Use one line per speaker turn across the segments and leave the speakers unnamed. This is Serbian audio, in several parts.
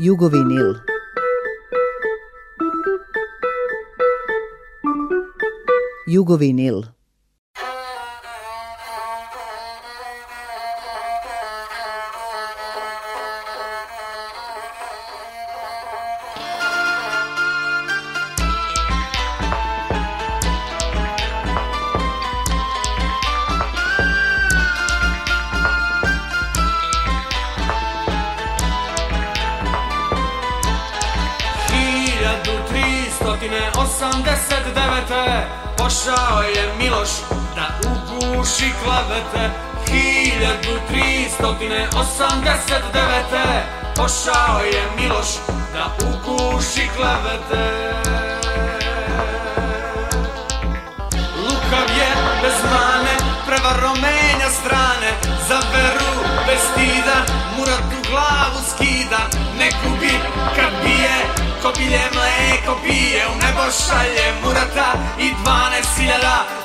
Jugovinil. Jugovinil. pošaljem urata i 12.000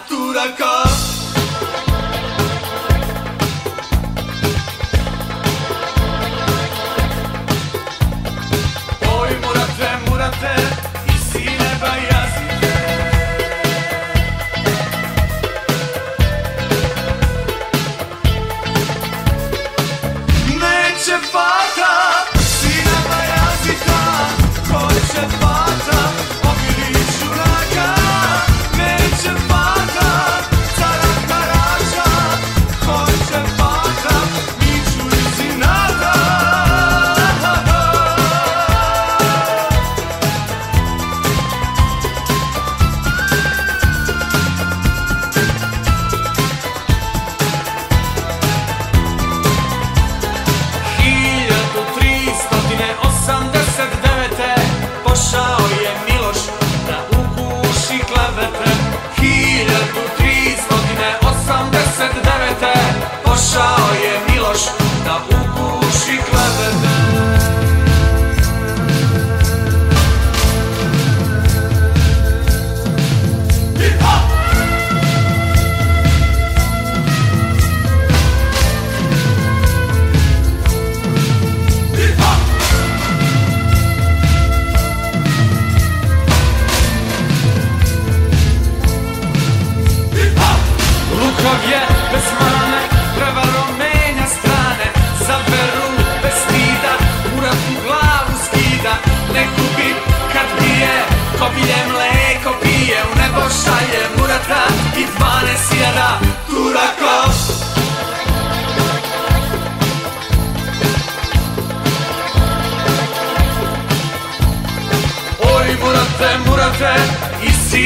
Pisine pa jazite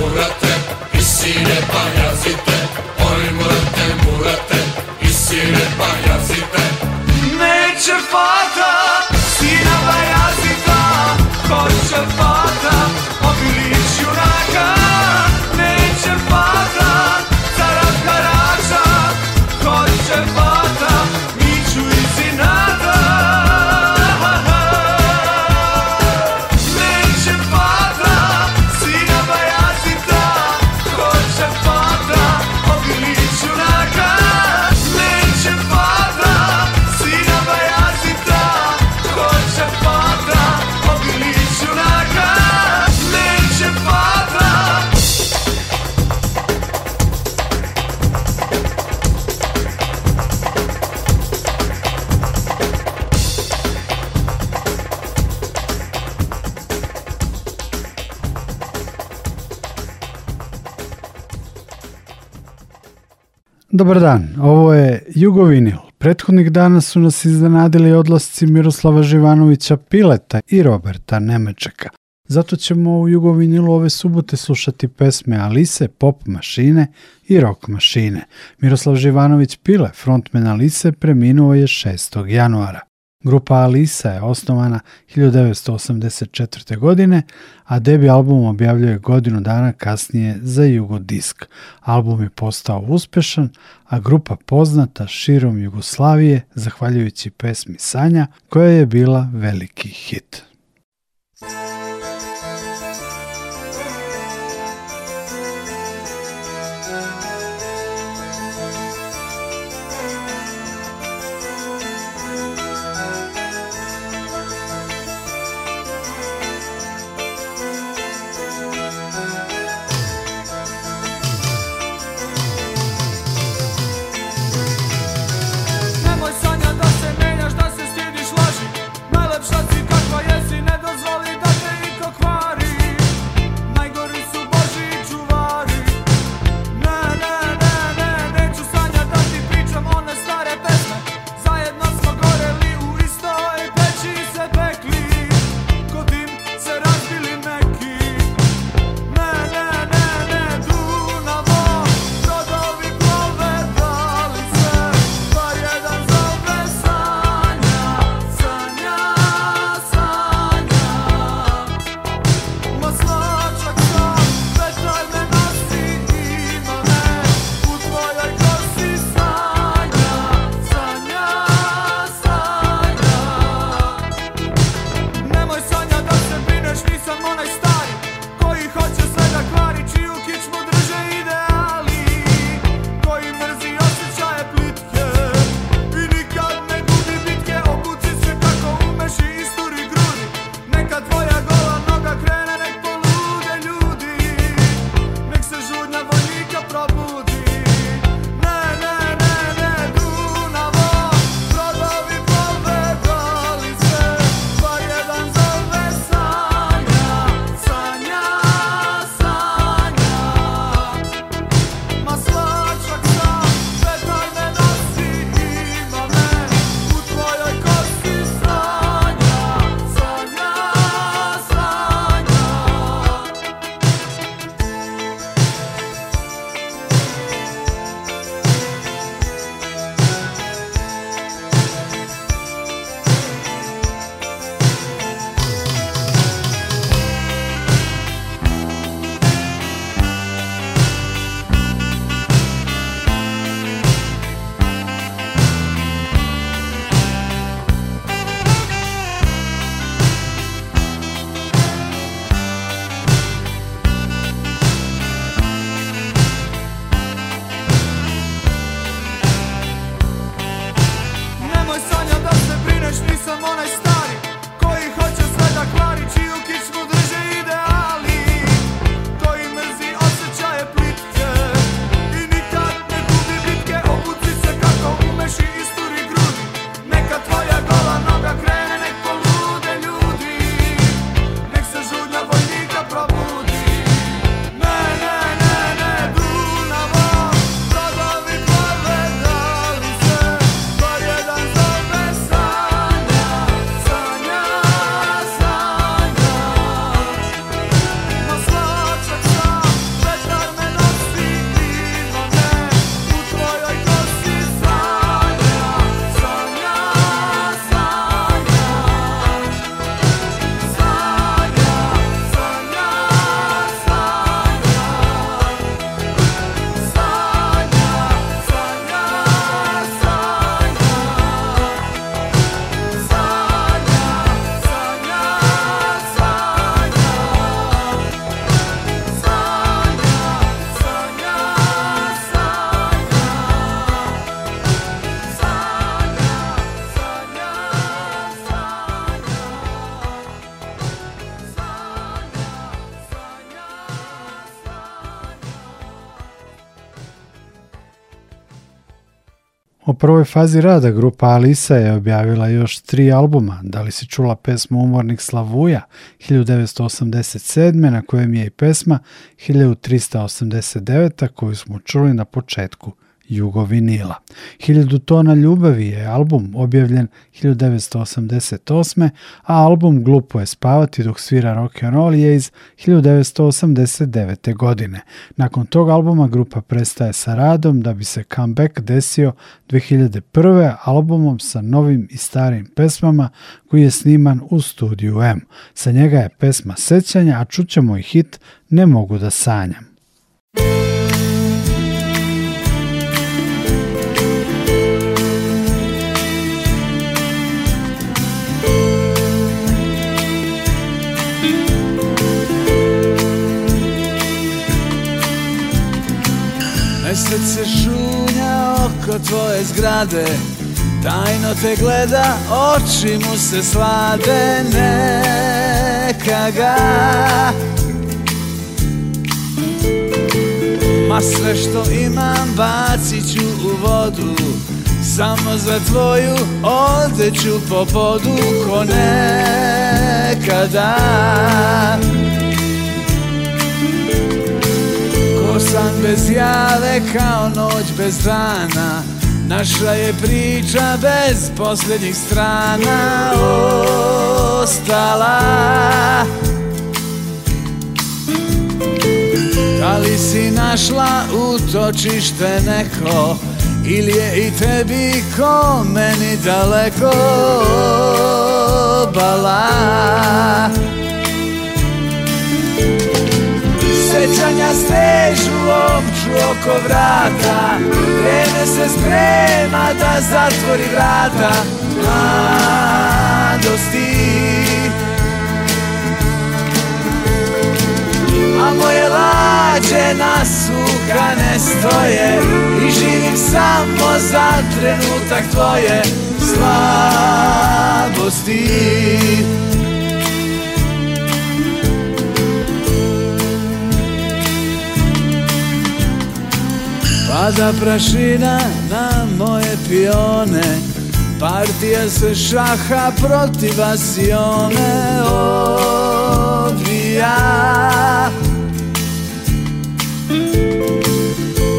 Morate, morate, pisine pa te Oj morate, morate, pisine pa te Neće fata, sina pa jazite
dobar dan. Ovo je Jugovinil. Prethodnih dana su nas iznenadili odlasci Miroslava Živanovića Pileta i Roberta Nemečeka. Zato ćemo u Jugovinilu ove subote slušati pesme Alise, Pop mašine i Rock mašine. Miroslav Živanović Pile, frontmen Alise, preminuo je 6. januara. Grupa Alisa je osnovana 1984. godine, a debi album objavljuje godinu dana kasnije za Jugodisk. Album je postao uspešan, a grupa poznata širom Jugoslavije zahvaljujući pesmi Sanja, koja je bila veliki hit. prvoj fazi rada grupa Alisa je objavila još tri albuma. Da li si čula pesmu Umornik Slavuja 1987. na kojem je i pesma 1389. koju smo čuli na početku Jugovinila. 1000 tona ljubavi je album objavljen 1988. a album Glupo je spavati dok svira rock and roll je iz 1989. godine. Nakon tog albuma grupa prestaje sa radom da bi se comeback desio 2001. albumom sa novim i starim pesmama koji je sniman u studiju M. Sa njega je pesma Sećanja, a čućemo i hit Ne mogu da sanjam.
Mesec se šunja oko tvoje zgrade Tajno te gleda, oči mu se slade Neka ga Ma sve što imam bacit ću u vodu Samo za tvoju odeću po podu Ko nekada Kako sam bez jave kao noć bez dana Naša je priča bez posljednjih strana Ostala Da li si našla utočište neko Ili je i tebi ko meni daleko Obala Sećanja stežu omču oko vrata Vreme se sprema da zatvori vrata Mladosti A moje lađe suha ne stoje I živim samo za trenutak tvoje slabosti Slabosti Pada prašina na moje pione Partija se šaha protiv vas i one odvija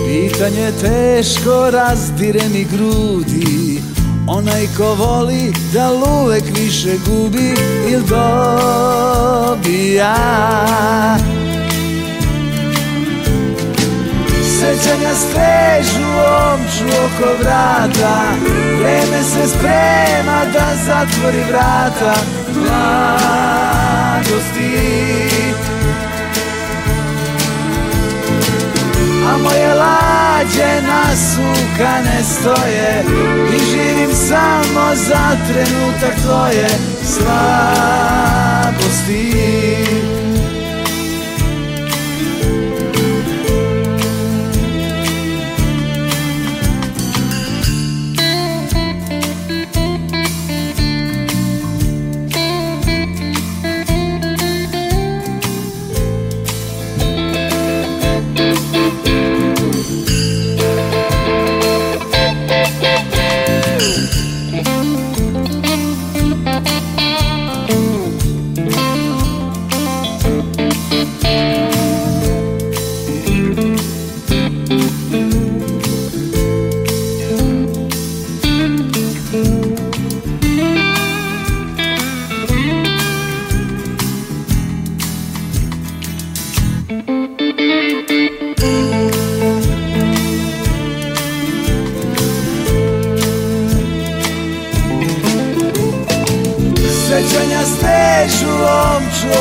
Pitanje teško razdire mi grudi Onaj ko voli da uvek više gubi il dobija Sećanja strežu omču oko vrata Vreme se sprema da zatvori vrata Mladosti A moje lađe nasukane stoje I živim samo za trenutak tvoje slabosti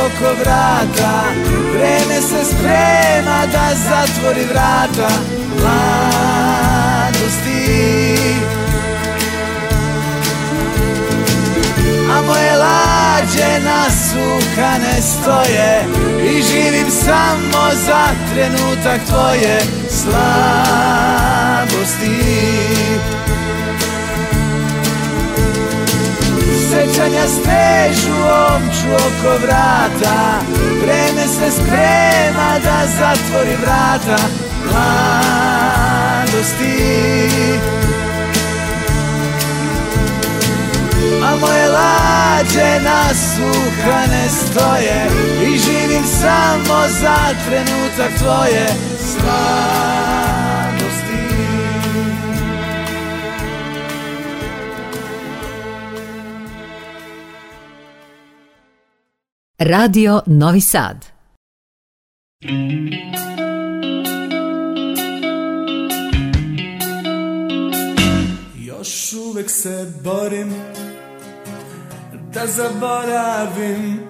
oko vrata Vreme se sprema da zatvori vrata Mladosti A moje lađe nasukane stoje I živim samo za trenutak tvoje slabosti Sećanja stežu omču oko vrata Vreme se sprema da zatvori vrata Mladosti A moje lađe nasukane stoje I živim samo za trenutak tvoje Slavno
Radio Novi Sad.
Još uvek se borim da zaboravim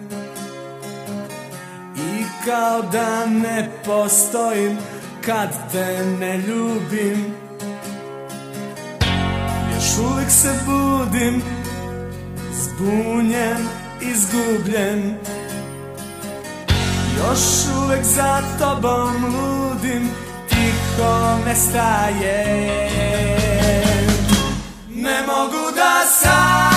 i kao da ne postojim kad te ne ljubim Još uvek se budim zbunjen, izgubljen Još uvek za tobom ludim Tiho nestajem Ne mogu da sam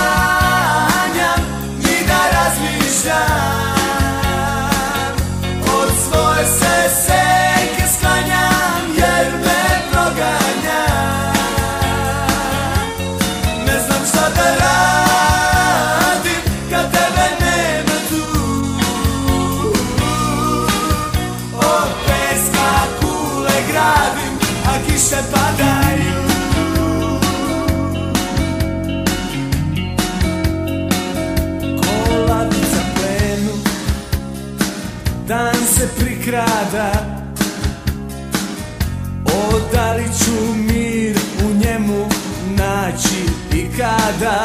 nikada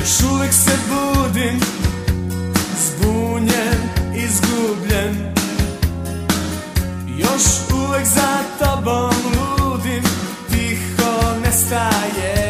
Još uvek se budim Zbunjen, izgubljen Još uvek za tobom ludim Tiho nestaje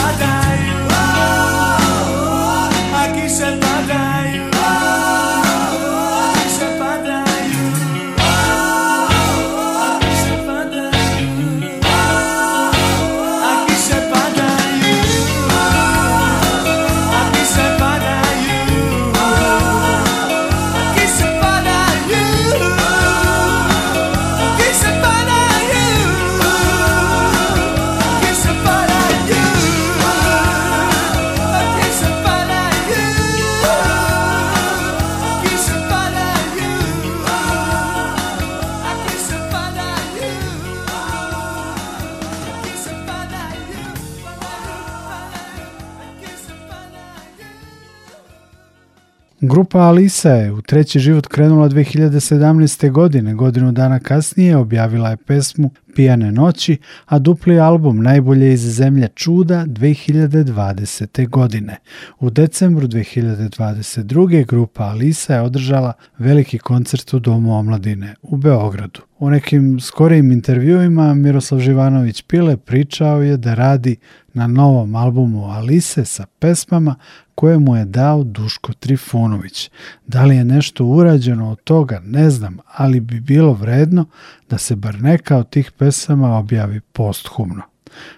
Grupa Alisa je u treći život krenula 2017. godine, godinu dana kasnije objavila je pesmu Pijane noći, a dupli album Najbolje iz zemlje čuda 2020. godine. U decembru 2022. grupa Alisa je održala veliki koncert u Domu omladine u Beogradu. U nekim skorijim intervjuima Miroslav Živanović Pile pričao je da radi na novom albumu Alise sa pesmama koje mu je dao Duško Trifunović. Da li je nešto urađeno od toga, ne znam, ali bi bilo vredno da se bar neka od tih pesama objavi posthumno.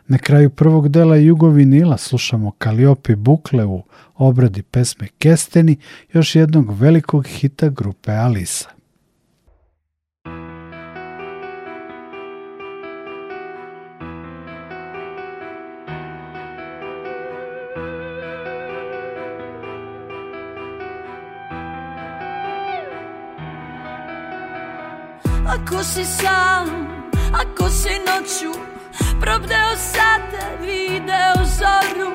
Na kraju prvog dela Jugovinila slušamo Kaliopi Bukle u obradi pesme Kesteni, još jednog velikog hita grupe Alisa.
Ako si sam, ako si noću Probdeo sate, video zoru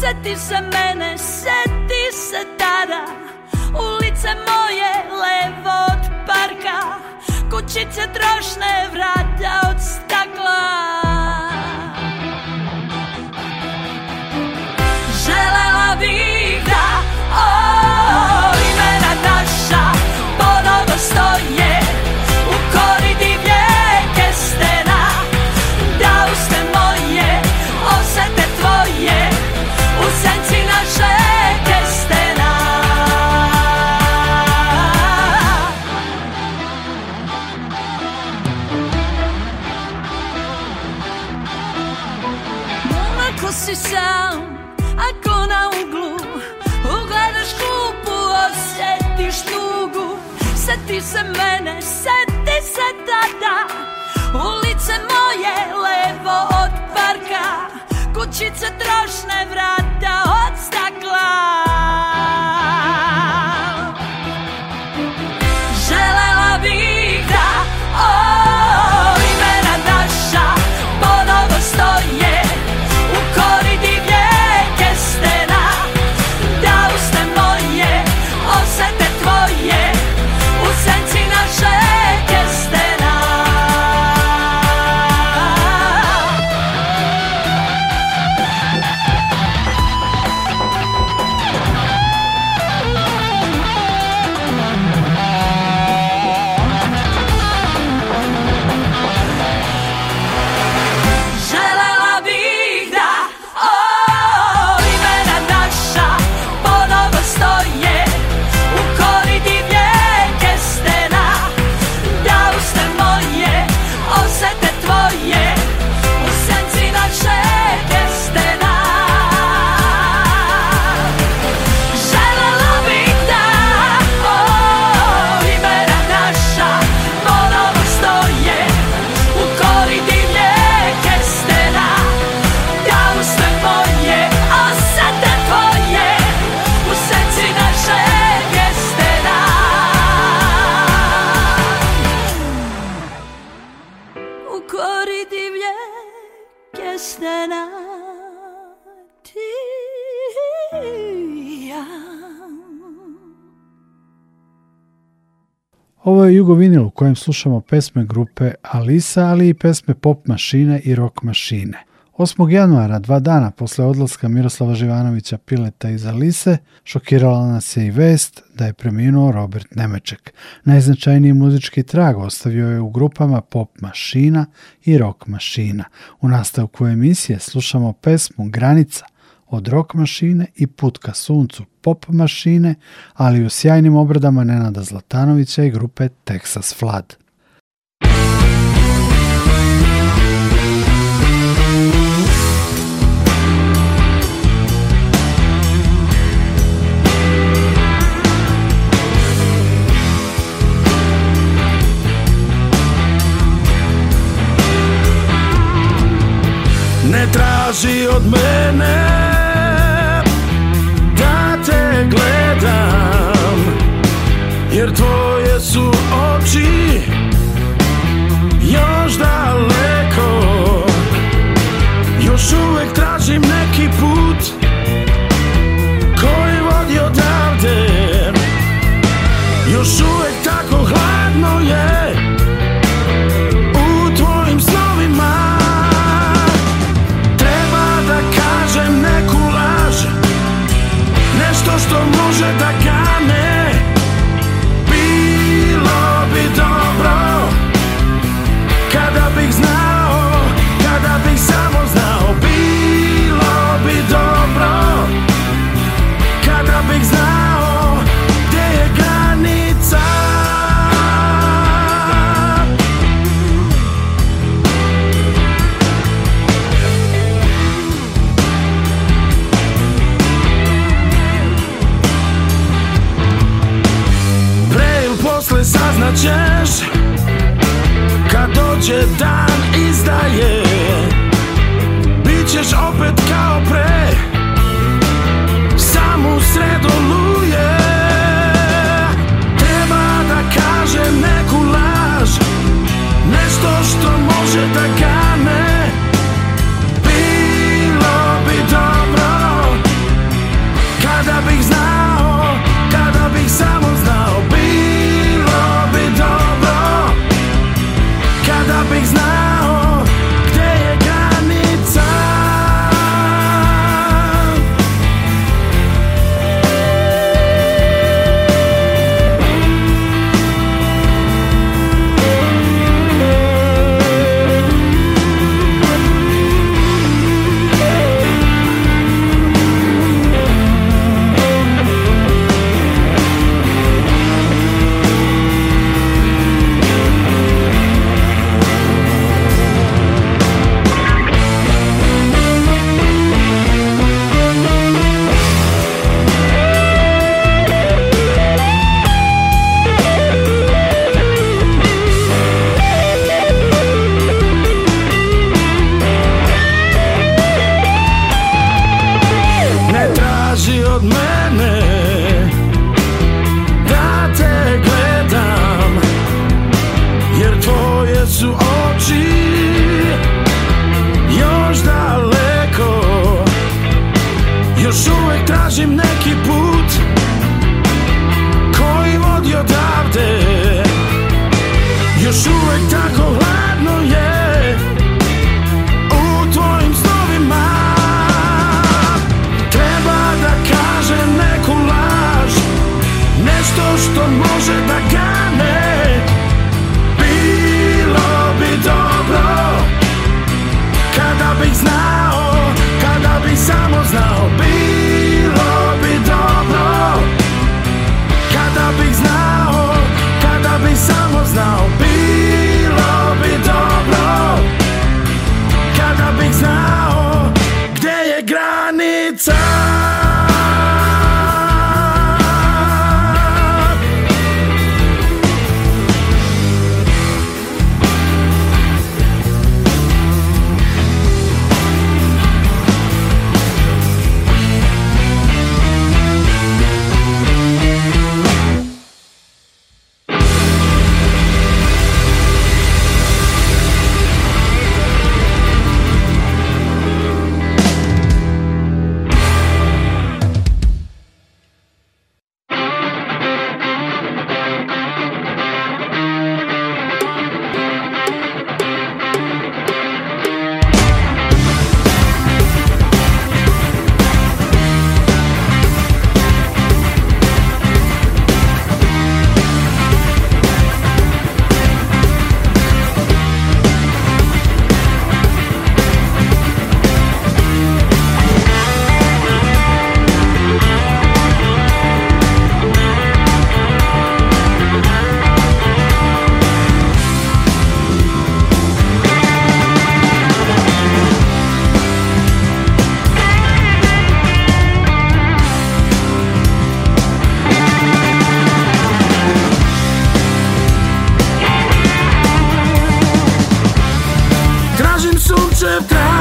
Seti se mene, seti se tada Ulice moje, levo od parka Kućice trošne, vrata od stara se trošne vrata
kojem slušamo pesme grupe Alisa, ali i pesme Pop Mašine i Rock Mašine. 8. januara, dva dana posle odlaska Miroslava Živanovića Pileta iz Alise, šokirala nas je i vest da je preminuo Robert Nemeček. Najznačajniji muzički trag ostavio je u grupama Pop Mašina i Rock Mašina. U nastavku emisije slušamo pesmu Granica od rock mašine i put ka suncu pop mašine, ali u sjajnim obradama Nenada Zlatanovića i grupe Texas Flood.
Ne traži od mene Szumek tra- of God.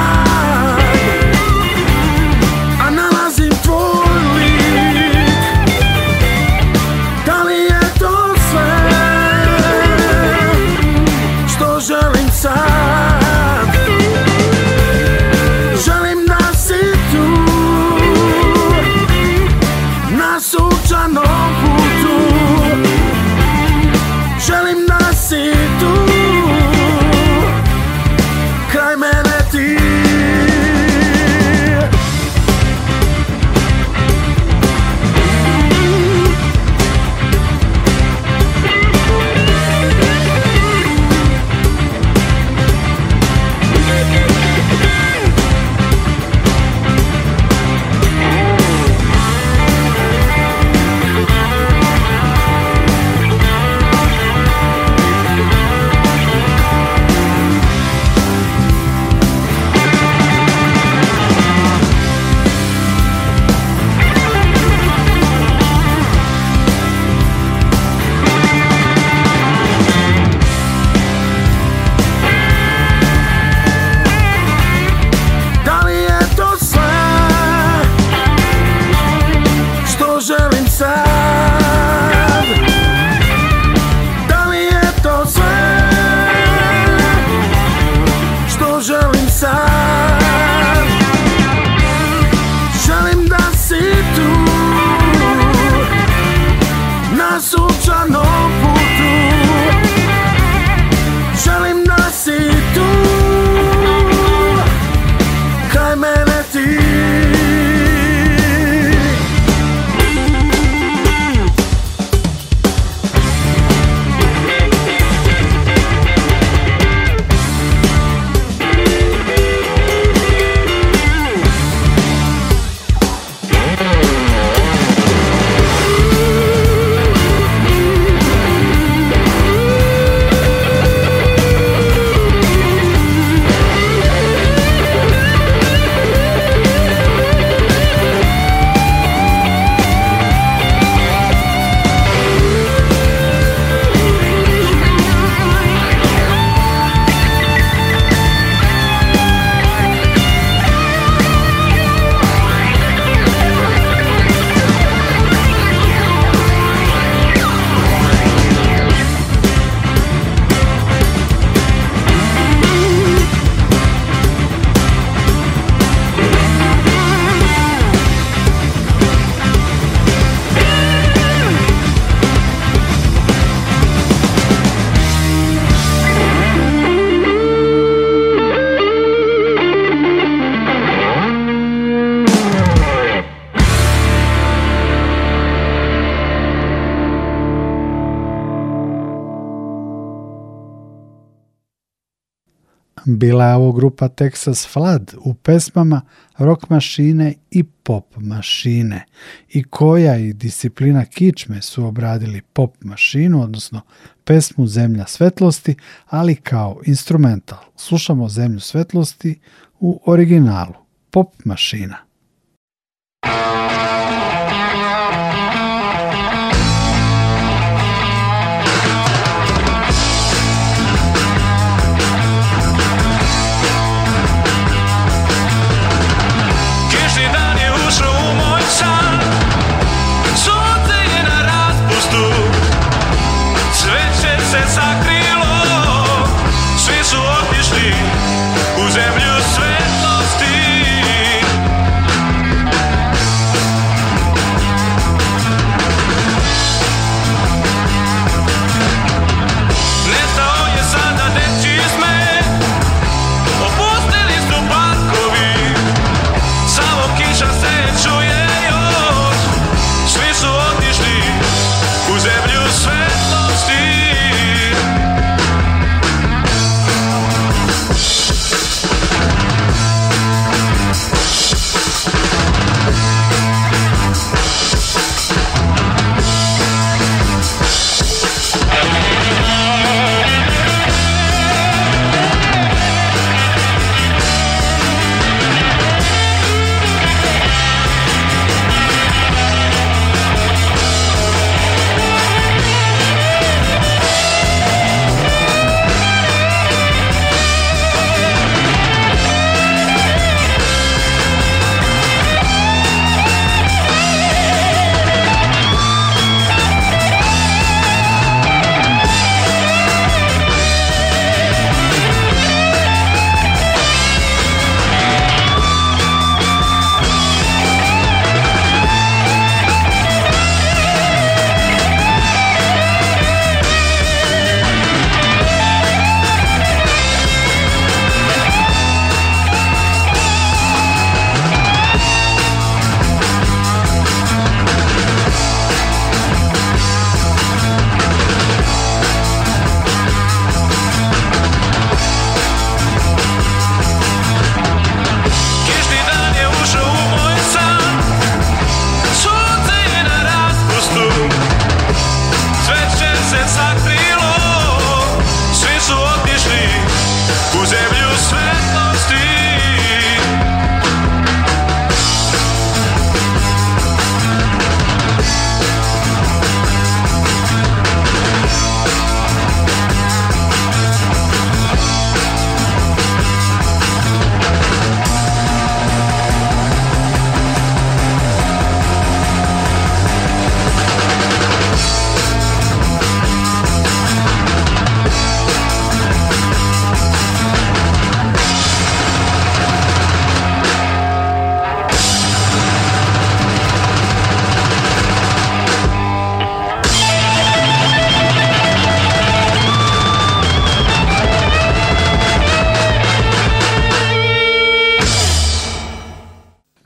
bila ovo grupa Texas Flood u pesmama rock mašine i pop mašine i koja i disciplina kičme su obradili pop mašinu, odnosno pesmu Zemlja svetlosti, ali kao instrumental. Slušamo Zemlju svetlosti u originalu, pop mašina.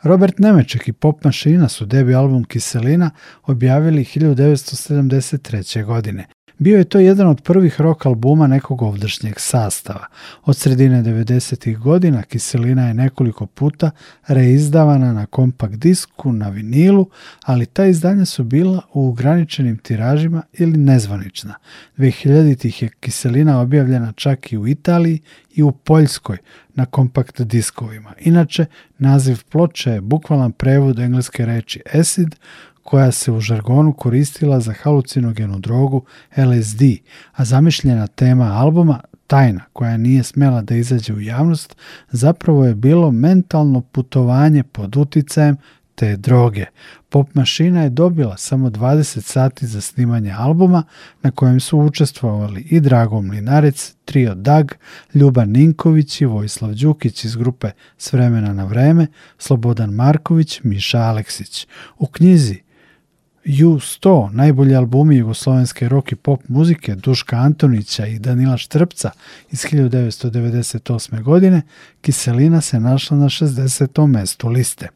Robert Nemeček i Pop Mašina su debi album Kiselina objavili 1973. godine, Bio je to jedan od prvih rock albuma nekog ovdašnjeg sastava. Od sredine 90. godina kiselina je nekoliko puta reizdavana na kompakt disku, na vinilu, ali ta izdanja su bila u ograničenim tiražima ili nezvanična. 2000-ih je kiselina objavljena čak i u Italiji i u Poljskoj na kompakt diskovima. Inače, naziv ploče je bukvalan prevod engleske reči acid, koja se u žargonu koristila za halucinogenu drogu LSD, a zamišljena tema albuma tajna koja nije smela da izađe u javnost zapravo je bilo mentalno putovanje pod uticajem te droge. Pop mašina je dobila samo 20 sati za snimanje albuma na kojem su učestvovali i Drago Mlinarec, Trio Dag, Ljuban Ninković i Vojislav Đukić iz grupe S vremena na vreme, Slobodan Marković, Miša Aleksić. U knjizi U100, najbolji albumi jugoslovenske rock i pop muzike Duška Antonića i Danila Štrpca iz 1998. godine, Kiselina se našla na 60. mestu liste.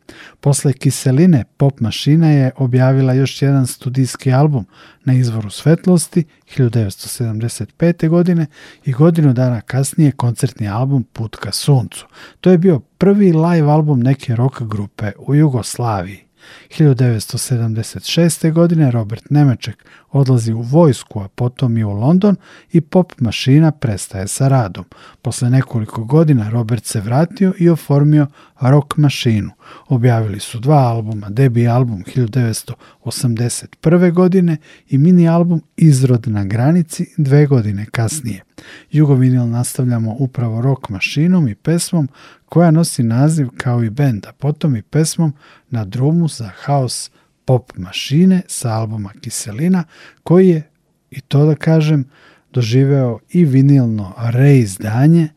Posle Kiseline, Pop Mašina je objavila još jedan studijski album na izvoru svetlosti 1975. godine i godinu dana kasnije koncertni album Put ka suncu. To je bio prvi live album neke rock grupe u Jugoslaviji. 1976. godine Robert Nemeček odlazi u vojsku, a potom i u London i pop mašina prestaje sa radom. Posle nekoliko godina Robert se vratio i oformio rock mašinu. Objavili su dva albuma, debi album 1981. godine i mini album Izrod na granici dve godine kasnije. Jugovinil nastavljamo upravo rock mašinom i pesmom koja nosi naziv kao i bend, potom i pesmom na drumu za haos pop mašine sa albuma Kiselina koji je, i to da kažem, doživeo i vinilno reizdanje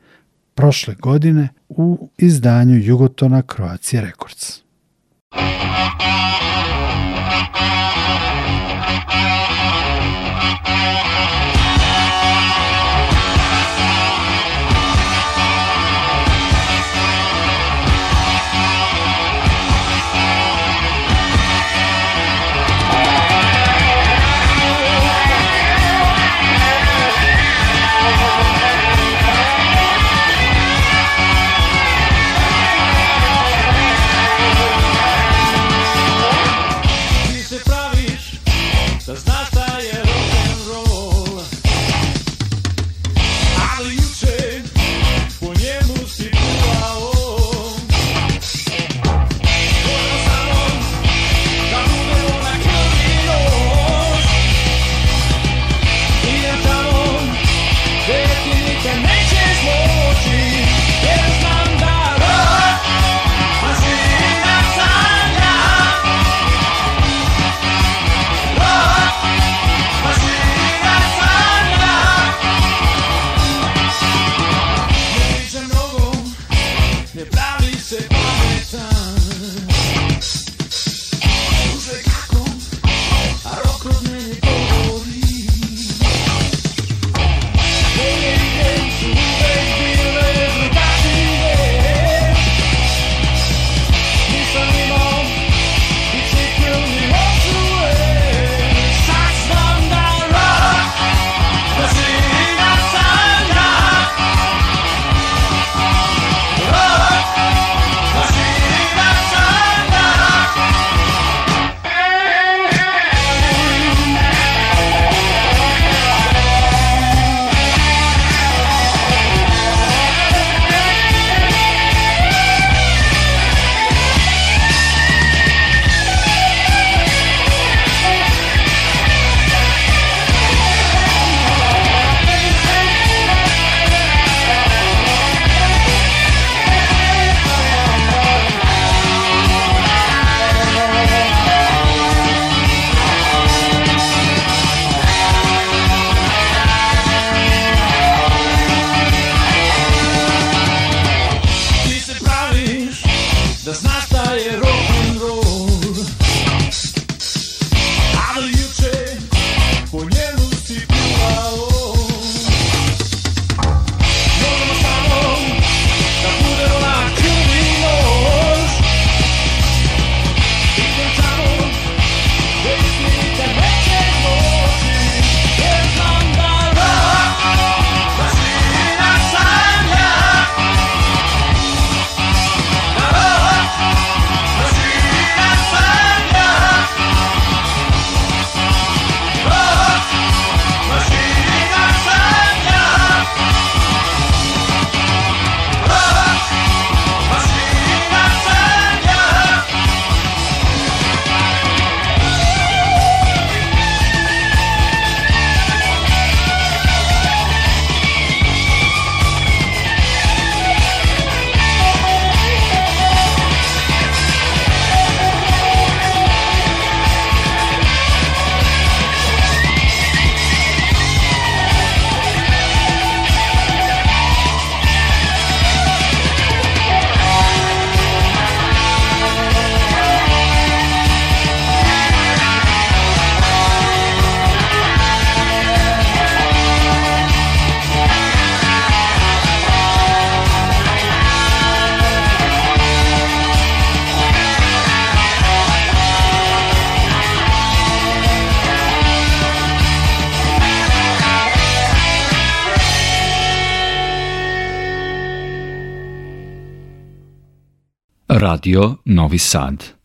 prošle godine u izdanju Jugotona Croatia Records. Radio Novi Sad.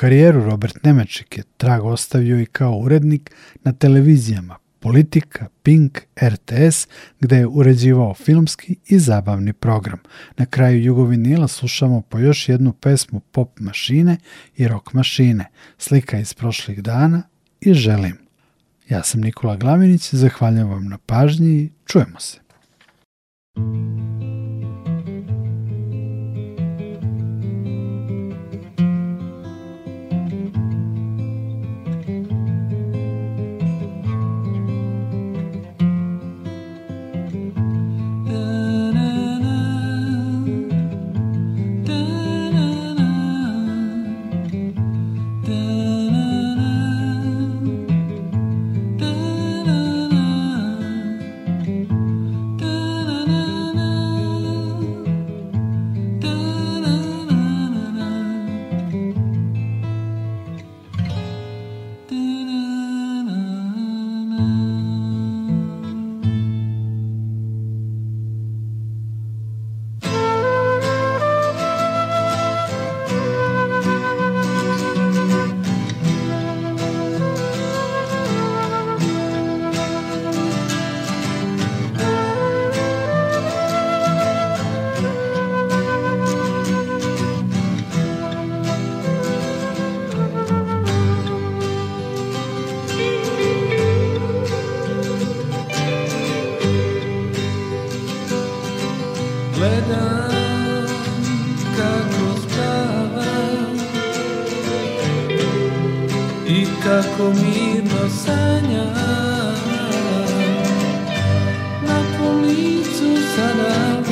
karijeru Robert Nemeček je trag ostavio i kao urednik na televizijama Politika, Pink, RTS, gde je uređivao filmski i zabavni program. Na kraju Jugovinila slušamo po još jednu pesmu Pop mašine i Rock mašine, slika iz prošlih dana i Želim. Ja sam Nikola Glavinić, zahvaljujem vam na pažnji i čujemo se. Thank you.
i kako mirno sanjam na tom licu sada